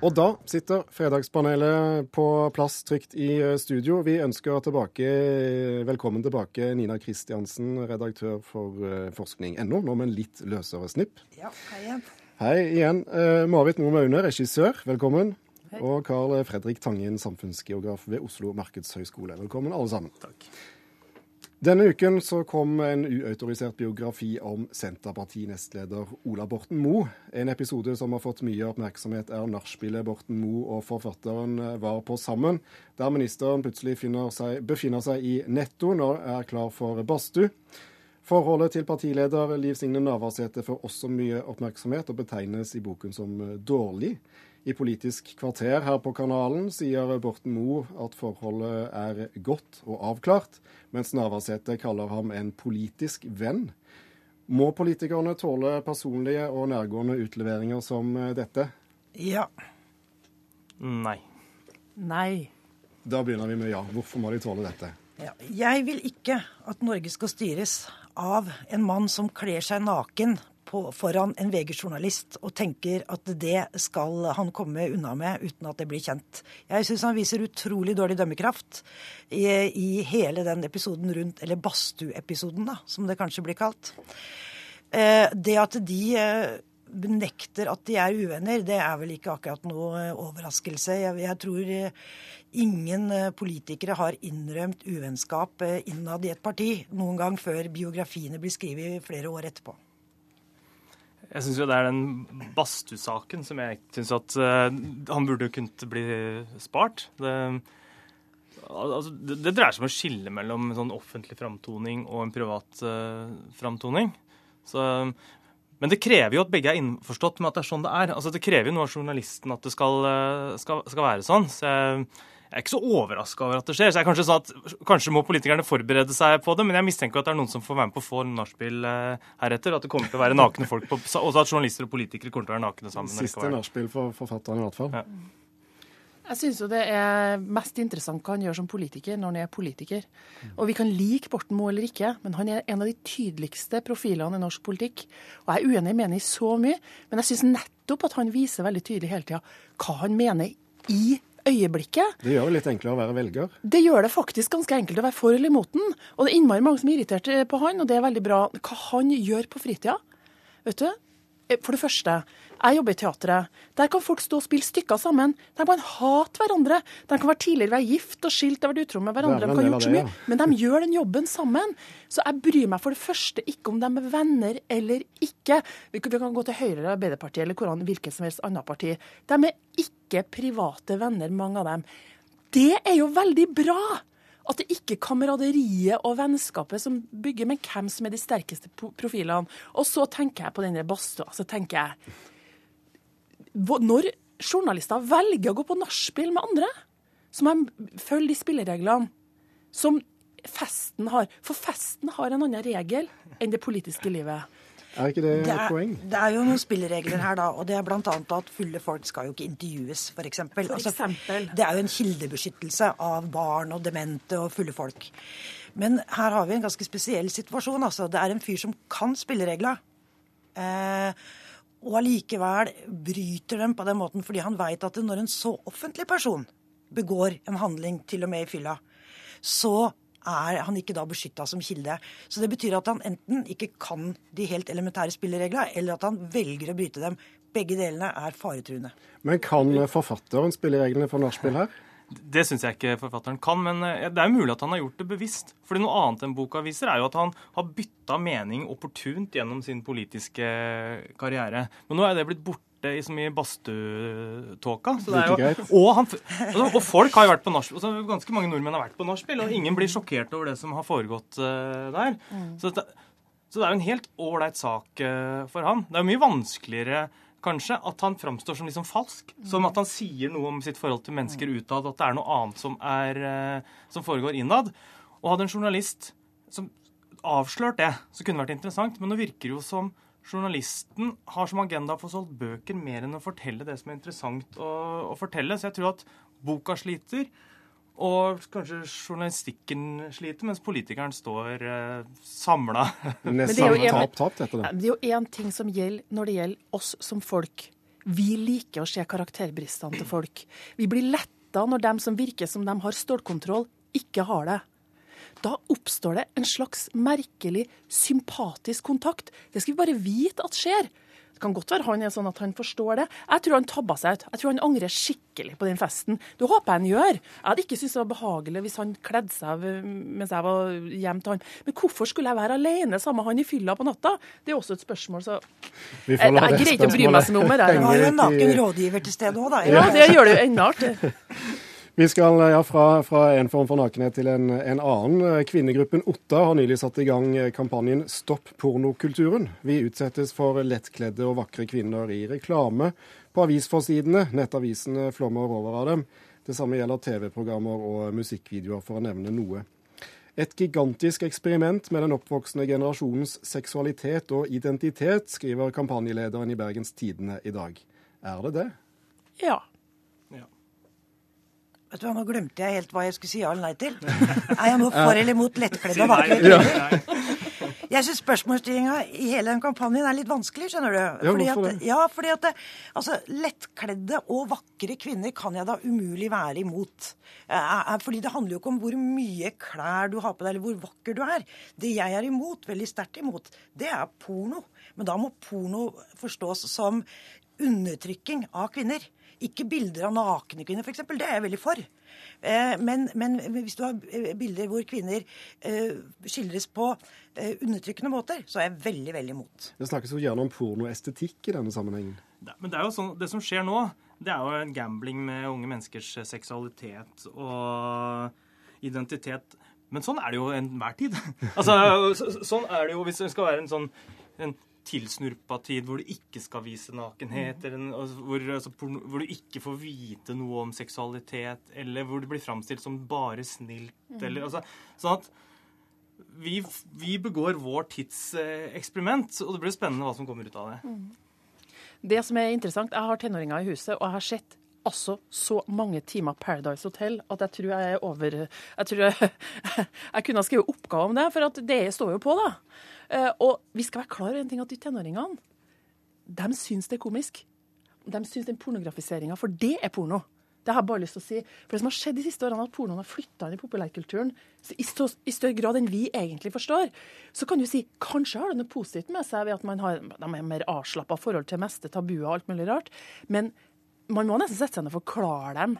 Og da sitter Fredagspanelet på plass trygt i eh, studio. Vi ønsker tilbake, velkommen tilbake Nina Kristiansen, redaktør for eh, forskning.no, nå med en litt løsere snipp. Ja, hei igjen. Hei igjen. Eh, Marit Moe Maune, regissør, velkommen. Hei. Og Carl Fredrik Tangen, samfunnsgeograf ved Oslo markedshøgskole. Velkommen, alle sammen. Takk. Denne uken så kom en uautorisert biografi om Senterparti-nestleder Ola Borten Moe. En episode som har fått mye oppmerksomhet, er nachspielet Borten Moe og forfatteren var på sammen, der ministeren plutselig seg, befinner seg i netto når er klar for badstue. Forholdet til partileder Liv Signe Navarsete får også mye oppmerksomhet, og betegnes i boken som dårlig. I Politisk kvarter her på kanalen sier Borten Moe at forholdet er godt og avklart, mens Navarsete kaller ham en politisk venn. Må politikerne tåle personlige og nærgående utleveringer som dette? Ja. Nei. Nei. Da begynner vi med ja. Hvorfor må de tåle dette? Ja. Jeg vil ikke at Norge skal styres av en mann som kler seg naken på, foran en VG-journalist og tenker at det skal han komme unna med uten at det blir kjent. Jeg syns han viser utrolig dårlig dømmekraft i, i hele den episoden rundt Eller badstueepisoden, da, som det kanskje blir kalt. Eh, det at de eh, benekter at de er uvenner, det er vel ikke akkurat noe eh, overraskelse. Jeg, jeg tror ingen politikere har innrømt uvennskap innad i et parti noen gang før biografiene blir skrevet flere år etterpå. Jeg syns jo det er den badstuesaken som jeg syns at uh, han burde kunnet bli spart. Det, altså, det, det, dreier seg om å skille mellom sånn offentlig framtoning og en privat uh, framtoning. Så, men det krever jo at begge er innforstått med at det er sånn det er. Altså, det krever jo noe av journalisten at det skal, uh, skal, skal være sånn. Så jeg, jeg er ikke så overraska over at det skjer. så jeg Kanskje sånn at, kanskje må politikerne forberede seg på det, men jeg mistenker at det er noen som får være med på få nachspiel eh, heretter. At det kommer til å være nakne folk på, Også at journalister og politikere kommer til å være nakne sammen. Siste nachspiel for forfatteren i hvert fall. Ja. Jeg syns jo det er mest interessant hva han gjør som politiker når han er politiker. Og vi kan like Borten Moe eller ikke, men han er en av de tydeligste profilene i norsk politikk. Og jeg er uenig med ham i så mye, men jeg syns nettopp at han viser veldig tydelig hele tida hva han mener i øyeblikket. Det gjør det litt enklere å være velger? Det gjør det faktisk ganske enkelt å være for eller imot den. Og det er innmari mange som er irritert på han, og det er veldig bra. Hva han gjør på fritida, vet du. Eh, for det første, jeg jobber i teatret. Der kan folk stå og spille stykker sammen. De kan hate hverandre. De kan være tidligere være gift og skilt og vært utro med hverandre. De kan gjort så mye. Men de gjør den jobben sammen. Så jeg bryr meg for det første ikke om de er venner eller ikke. Vi kan gå til Høyre eller Arbeiderpartiet eller hvordan hvilket som helst annet parti. De er ikke private venner, mange av dem. Det er jo veldig bra! At det ikke er kameraderiet og vennskapet som bygger, men hvem som er de sterkeste profilene. Og så tenker jeg på denne badstua. Så tenker jeg når journalister velger å gå på nachspiel med andre, så må de følge de spillereglene som festen har. For festen har en annen regel enn det politiske livet. Er ikke det, det et poeng? Det er jo noen spilleregler her, da. Og det er bl.a. at fulle folk skal jo ikke intervjues, f.eks. Altså, det er jo en kildebeskyttelse av barn og demente og fulle folk. Men her har vi en ganske spesiell situasjon. altså. Det er en fyr som kan spillereglene. Eh, og allikevel bryter dem på den måten fordi han veit at når en så offentlig person begår en handling, til og med i fylla, så er han ikke da beskytta som kilde. Så det betyr at han enten ikke kan de helt elementære spillereglene, eller at han velger å bryte dem. Begge delene er faretruende. Men kan forfatteren spillereglene for nachspiel her? Det syns jeg ikke forfatteren kan, men eh, det er mulig at han har gjort det bevisst. Fordi noe annet enn boka viser, er jo at han har bytta mening opportunt gjennom sin politiske karriere. Men nå er det blitt borte i så mye badstuetåka. Og, altså, og, folk har jo vært på nachspiel. Altså, ganske mange nordmenn har vært på nachspiel, og ingen blir sjokkert over det som har foregått uh, der. Mm. Så, det, så, det, er jo en helt ålreit sak uh, for han. Det er jo mye vanskeligere kanskje, at han framstår som liksom falsk. Som at han sier noe om sitt forhold til mennesker utad, at det er noe annet som, er, eh, som foregår innad. Og hadde en journalist som avslørt det, så kunne det vært interessant. Men nå virker det jo som journalisten har som agenda å få solgt bøker mer enn å fortelle det som er interessant å, å fortelle. Så jeg tror at boka sliter. Og kanskje journalistikken sliter, mens politikeren står eh, samla. Nesten dette. Det er jo én ting som gjelder når det gjelder oss som folk Vi liker å se karakterbristene til folk. Vi blir letta når dem som virker som de har stålkontroll, ikke har det. Da oppstår det en slags merkelig sympatisk kontakt. Det skal vi bare vite at skjer. Det kan godt være han er sånn at han forstår det. Jeg tror han tabba seg ut. Jeg tror han angrer skikkelig på den festen. Det håper jeg han gjør. Jeg hadde ikke syntes det var behagelig hvis han kledde seg av mens jeg var hjemme til han. Men hvorfor skulle jeg være alene sammen med han i fylla på natta? Det er også et spørsmål, så Jeg, jeg greier ikke å bry meg så mye om det. Du har jo en naken rådgiver til stede òg, da. Ja, det gjør det jo enda artigere. Vi skal ja, fra, fra, en form for nakenhet til en, en, annen. Kvinnegruppen Otta har nylig satt i gang kampanjen Stopp pornokulturen. Vi utsettes for lettkledde og vakre kvinner i reklame på avisforsidene. Nettavisene flommer over av dem. Det samme gjelder TV-programmer og musikkvideoer, for å nevne noe. Et gigantisk eksperiment med den oppvoksende generasjonens seksualitet og identitet, skriver kampanjelederen i Bergens Tidende i dag. Er det det? Ja. Vet du hva, Nå glemte jeg helt hva jeg skulle si ja eller nei til. Er jeg nå for eller mot lettkledde og vakre kvinner? Jeg syns spørsmålsstillinga i hele den kampanjen er litt vanskelig, skjønner du. Fordi at, ja, fordi at altså, lettkledde og vakre kvinner kan jeg da umulig være imot. Fordi det handler jo ikke om hvor mye klær du har på deg, eller hvor vakker du er. Det jeg er imot, veldig sterkt imot, det er porno. Men da må porno forstås som undertrykking av kvinner. Ikke bilder av nakne kvinner, f.eks. Det er jeg veldig for. Eh, men, men, hvis du har eh, bilder hvor kvinner eh, skildres på undertrykkende måter, så er jeg veldig, veldig imot. Det snakkes jo gjerne om pornoestetikk i denne sammenhengen. Men det er jo sånn, det som skjer nå, det er jo en gambling med unge menneskers seksualitet og identitet. Men sånn er det jo enhver tid. altså, sånn er det jo hvis det skal være en sånn en tilsnurpa tid hvor du ikke skal vise nakenhet, eller altså, hvor, altså, hvor, du ikke får vite noe om seksualitet, eller hvor det blir framstilt som bare snilt, mm. eller altså, Sånn at vi, vi, begår vår tids eh, eksperiment, og det blir spennende hva som kommer ut av det. Mm. Det som er interessant, Jeg har tenåringer i huset, og jeg har sett altså så mange timer Paradise Hotel at jeg tror jeg er over Jeg tror jeg, jeg kunne ha skrevet oppgave om det, for det står jo på, da. Eh, og vi skal være klar over en ting at de tenåringene de syns det er komisk. De syns den pornografiseringa, for det er porno. Det har jeg bare lyst til å si. For det som har skjedd de siste årene, at pornoen har flytta inn i populærkulturen i, i, større grad enn vi egentlig forstår. Så kan du si kanskje har det noe positivt med seg ved at man har de er mer avslappa forhold til meste tabuer og alt mulig rart. Men man må nesten sette seg ned og forklare dem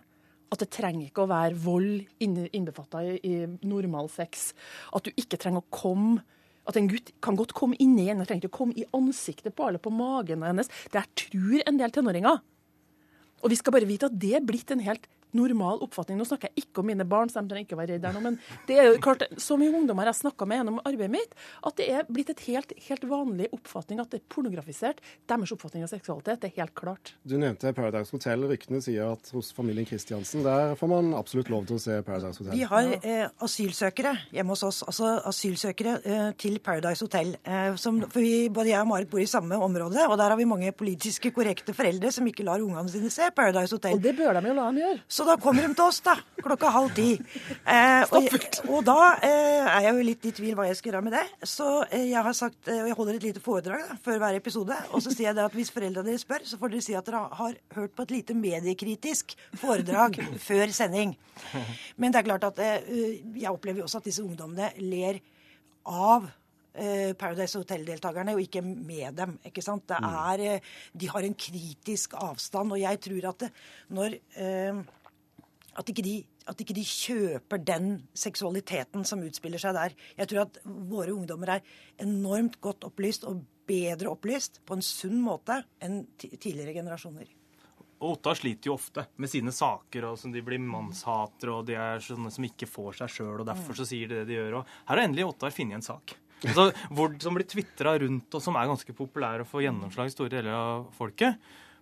at det trenger ikke å være vold innbefatta i, i normal sex. At du ikke trenger å komme at en gutt kan godt komme inni henne, trenger ikke å komme i ansiktet på eller på magen hennes. Det er tror en del tenåringer. Og vi skal bare vite at det er blitt en helt normal oppfatning. Nå snakker jeg ikke om mine barn, så de trenger ikke være redde nå, men det er jo klart, så mye ungdommer jeg har snakka med gjennom arbeidet mitt, at det er blitt et helt, helt vanlig oppfatning at det er pornografisert. Deres oppfatning av seksualitet det er helt klart. Du nevnte Paradise Hotel. Ryktene sier at hos familien Kristiansen der får man absolutt lov til å se Paradise Hotel. Vi har eh, asylsøkere hjemme hos oss, altså asylsøkere eh, til Paradise Hotel. Eh, som, for vi, både jeg og Marit bor i samme område, og der har vi mange politiske korrekte foreldre som ikke lar ungene sine se Paradise Hotel. Og det bør de jo la dem gjøre. Så da kommer de til oss, da. Klokka halv ti. Eh, og, og, da eh, er jeg jo litt i tvil hva jeg skal gjøre med det. Så eh, jeg har sagt, og eh, jeg holder et lite foredrag da, før hver episode. Og så sier jeg det at hvis foreldra deres spør, så får dere si at dere har hørt på et lite mediekritisk foredrag før sending. Men det er klart at eh, jeg opplever jo også at disse ungdommene ler av eh, Paradise Hotel-deltakerne, og ikke med dem. ikke sant? Det mm. er, De har en kritisk avstand, og jeg tror at det, når eh, at ikke, de, at ikke de kjøper den seksualiteten som utspiller seg der. Jeg tror at våre ungdommer er enormt godt opplyst og bedre opplyst på en sunn måte enn tidligere generasjoner. Og Ottar sliter jo ofte med sine saker, og som de blir mannshatere, og de er sånne som ikke får seg sjøl, og derfor så sier de det de gjør. Og her har endelig Ottar funnet en sak. Altså, hvor, som blir tvitra rundt, og som er ganske populær og får gjennomslag i store deler av folket.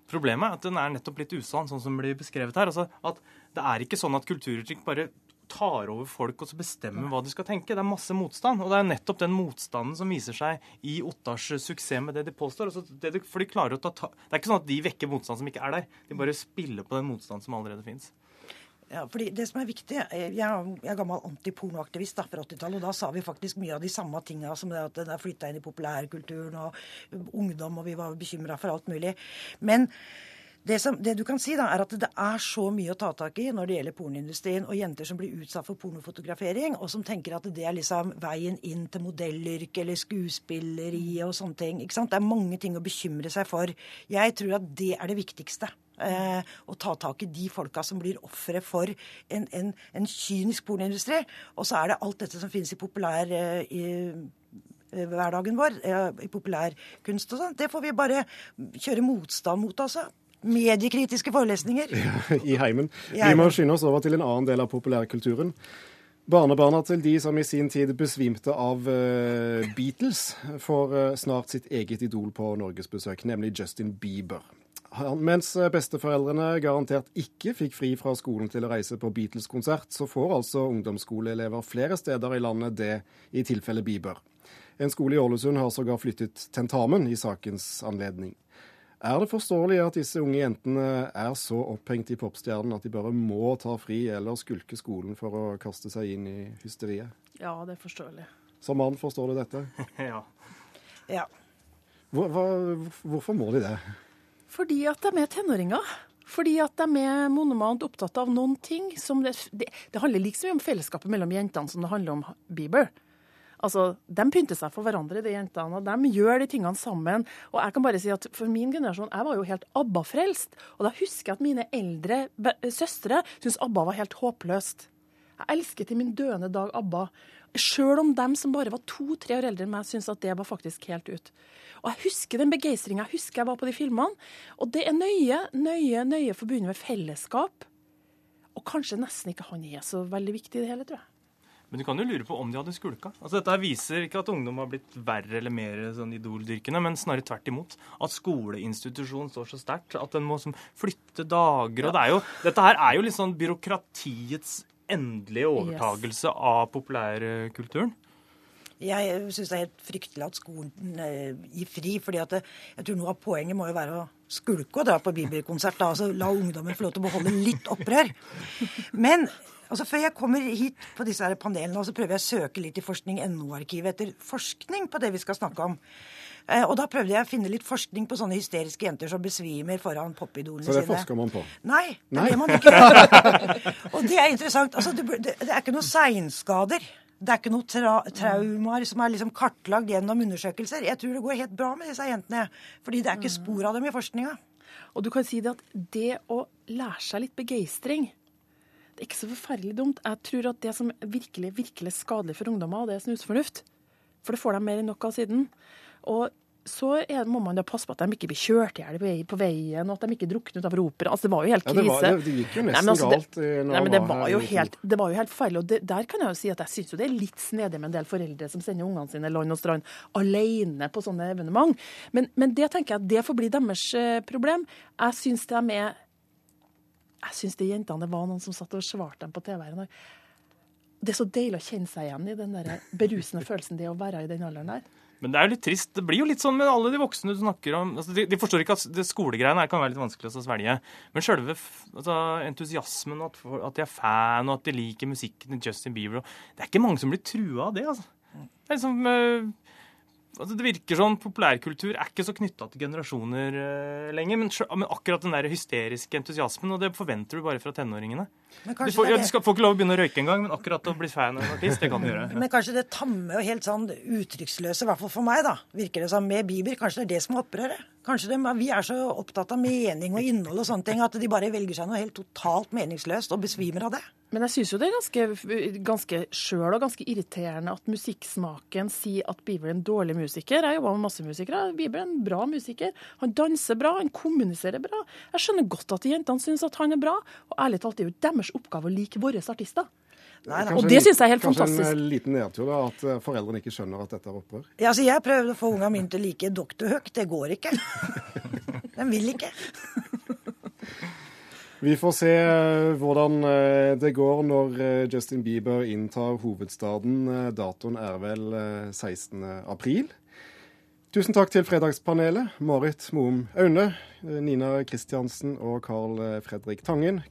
Problemet er at den er nettopp litt usann, sånn som blir beskrevet her. Altså at Det er ikke sånn at kulturuttrykk bare tar over folk og så bestemmer hva de skal tenke. Det er masse motstand. Og det er nettopp den motstanden som viser seg i Ottars suksess med det de påstår. Altså det de, for de klarer å ta, Det er ikke sånn at de vekker motstand som ikke er der. De bare spiller på den motstand som allerede fins. Ja, fordi det som er viktig, Jeg er gammel antipornoaktivist fra 80-tallet, og da sa vi faktisk mye av de samme tinga som det at det er flytta inn i populærkulturen og ungdom, og vi var bekymra for alt mulig. Men det, som, det, du kan si, da, er at det er så mye å ta tak i når det gjelder pornoindustrien og jenter som blir utsatt for pornofotografering, og som tenker at det er liksom veien inn til modellyrket eller skuespilleri og sånne ting. Ikke sant? Det er mange ting å bekymre seg for. Jeg tror at det er det viktigste. Eh, å ta tak i de folka som blir ofre for en, en, en, kynisk pornoindustri. Og så er det alt dette som finnes i populær eh, i, eh, hverdagen vår, i populærkunst og sånn. Det får vi bare kjøre motstand mot, altså. Mediekritiske forelesninger. Ja, I heimen. Vi må skynde oss over til en annen del av populærkulturen. Barnebarna til de som i sin tid besvimte av uh, Beatles, får uh, snart sitt eget idol på norgesbesøk, nemlig Justin Bieber. Mens besteforeldrene garantert ikke fikk fri fra skolen til å reise på Beatles-konsert, så får altså ungdomsskoleelever flere steder i landet det i tilfelle Bieber. En skole i Ålesund har sågar flyttet tentamen i sakens anledning. Er det forståelig at disse unge jentene er så opphengt i popstjernen at de bare må ta fri eller skulke skolen for å kaste seg inn i hysteriet? Ja, det er forståelig. Som mann forstår du dette? ja. ja. Hvor, hva, hvorfor må de det? Fordi at de er tenåringer. Fordi at de er monomant opptatt av noen ting det, det, det handler mye om fellesskapet mellom jentene som det handler om Bieber. Altså, De pynter seg for hverandre, de jentene, og de gjør de tingene sammen. Og jeg kan bare si at For min generasjon, jeg var jo helt ABBA-frelst. Og da husker jeg at mine eldre søstre syntes ABBA var helt håpløst. Jeg elsket til min døende dag ABBA. Sjøl om dem som bare var to-tre år eldre enn meg, syntes at det var faktisk helt ut. Og jeg husker den begeistringa. Jeg husker jeg var på de filmene. Og det er nøye, nøye, nøye forbundet med fellesskap. Og kanskje nesten ikke han er så veldig viktig i det hele, tror jeg. Men du kan jo lure på om de hadde skulka. Altså, dette viser ikke at ungdom har blitt verre eller mer sånn idoldyrkende, men snarere tvert imot. At skoleinstitusjonen står så sterkt at den må som, flytte dager. og det jo, Dette her er jo litt sånn byråkratiets endelige overtagelse yes. av populærkulturen. Jeg syns det er helt fryktelig at skolen eh, gir fri. fordi at jeg tror Noe av poenget må jo være å skulke og dra på bibelkonsert. Da, altså La ungdommen få lov til å beholde litt opprør. Men Altså Før jeg kommer hit på disse her panelene, så prøver jeg å søke litt i forskning.no-arkivet etter forskning på det vi skal snakke om. Eh, og da prøvde jeg å finne litt forskning på sånne hysteriske jenter som besvimer foran popidolene sine. Så det forsker man på? Nei, det er det man ikke og det er interessant. Altså, det, er ikke noen seinskader. Det er ikke noen tra traumer som er liksom kartlagt gjennom undersøkelser. Jeg tror det går helt bra med disse jentene. Fordi det er ikke spor av dem i forskninga. Og du kan si det at det å lære seg litt begeistring det er ikke så forferdelig dumt. Jeg tror at det som er virkelig, virkelig skadelig for ungdommer, det er snusfornuft. For det får de mer enn nok av siden. Og så er, må man da passe på at de ikke blir kjørt i hjel på veien, og at de ikke drukner utover opera. Altså, det var jo helt krise. Ja, det, var, det, gikk jo nesten nei, altså, galt. Det, nei, men det var, jo helt, det var jo helt feil. Og det, der kan jeg jo si at jeg syns jo det er litt snedig med en del foreldre som sender ungene sine land og strand alene på sånne evenement. Men, men det tenker jeg at det får bli deres eh, problem. Jeg syns de er jeg syns de jentene det var noen som satt og svarte dem på TV. her. Det er så deilig å kjenne seg igjen i den der berusende følelsen det å være i den alderen der. Men det er jo litt trist. Det blir jo litt sånn med alle de voksne du snakker om. Altså, de, de, forstår ikke at det skolegreiene kan være litt vanskelig å svelge. Men sjølve altså, entusiasmen, at, at, de er fan, og at de liker musikken til Justin Bieber Det er ikke mange som blir trua av det. altså. Det er liksom... Uh, altså Det virker sånn populærkultur er ikke så knytta til generasjoner uh, lenger. Men, men, akkurat den der hysteriske entusiasmen, og det forventer du bare fra tenåringene. Du får, ja, du skal, får ikke lov å begynne å røyke engang, men akkurat å bli fan av en artist, det kan du gjøre. Men kanskje det tamme og helt sånn uttrykksløse, i hvert fall for meg, da, virker det som med Bieber, kanskje det er det som er opprøret? Kanskje det, Vi er så opptatt av mening og innhold og sånne ting at de bare velger seg noe helt totalt meningsløst og besvimer av det. Men jeg syns jo det er ganske, ganske sjøl og ganske irriterende at musikksmaken sier at Bieber er en dårlig musiker. Jeg jobber med masse musikere. Bieber er en bra musiker. Han danser bra, han kommuniserer bra. Jeg skjønner godt at de jentene syns at han er bra, og ærlig talt, det er jo deres oppgave å like våre artister. Nei, nei. Og det syns jeg er helt kanskje fantastisk. Kanskje en liten nedtur, da, at eh, foreldrene ikke skjønner at dette er opprør? Ja, altså Jeg prøvde å få ungene mine til å like Dr. Høk. Det går ikke. De vil ikke. Vi får se eh, hvordan eh, det går når Justin Bieber inntar hovedstaden. Datoen er vel 16. april. Tusen takk til Fredagspanelet. Marit Moum Aune, Nina Kristiansen og Carl Fredrik Tangen.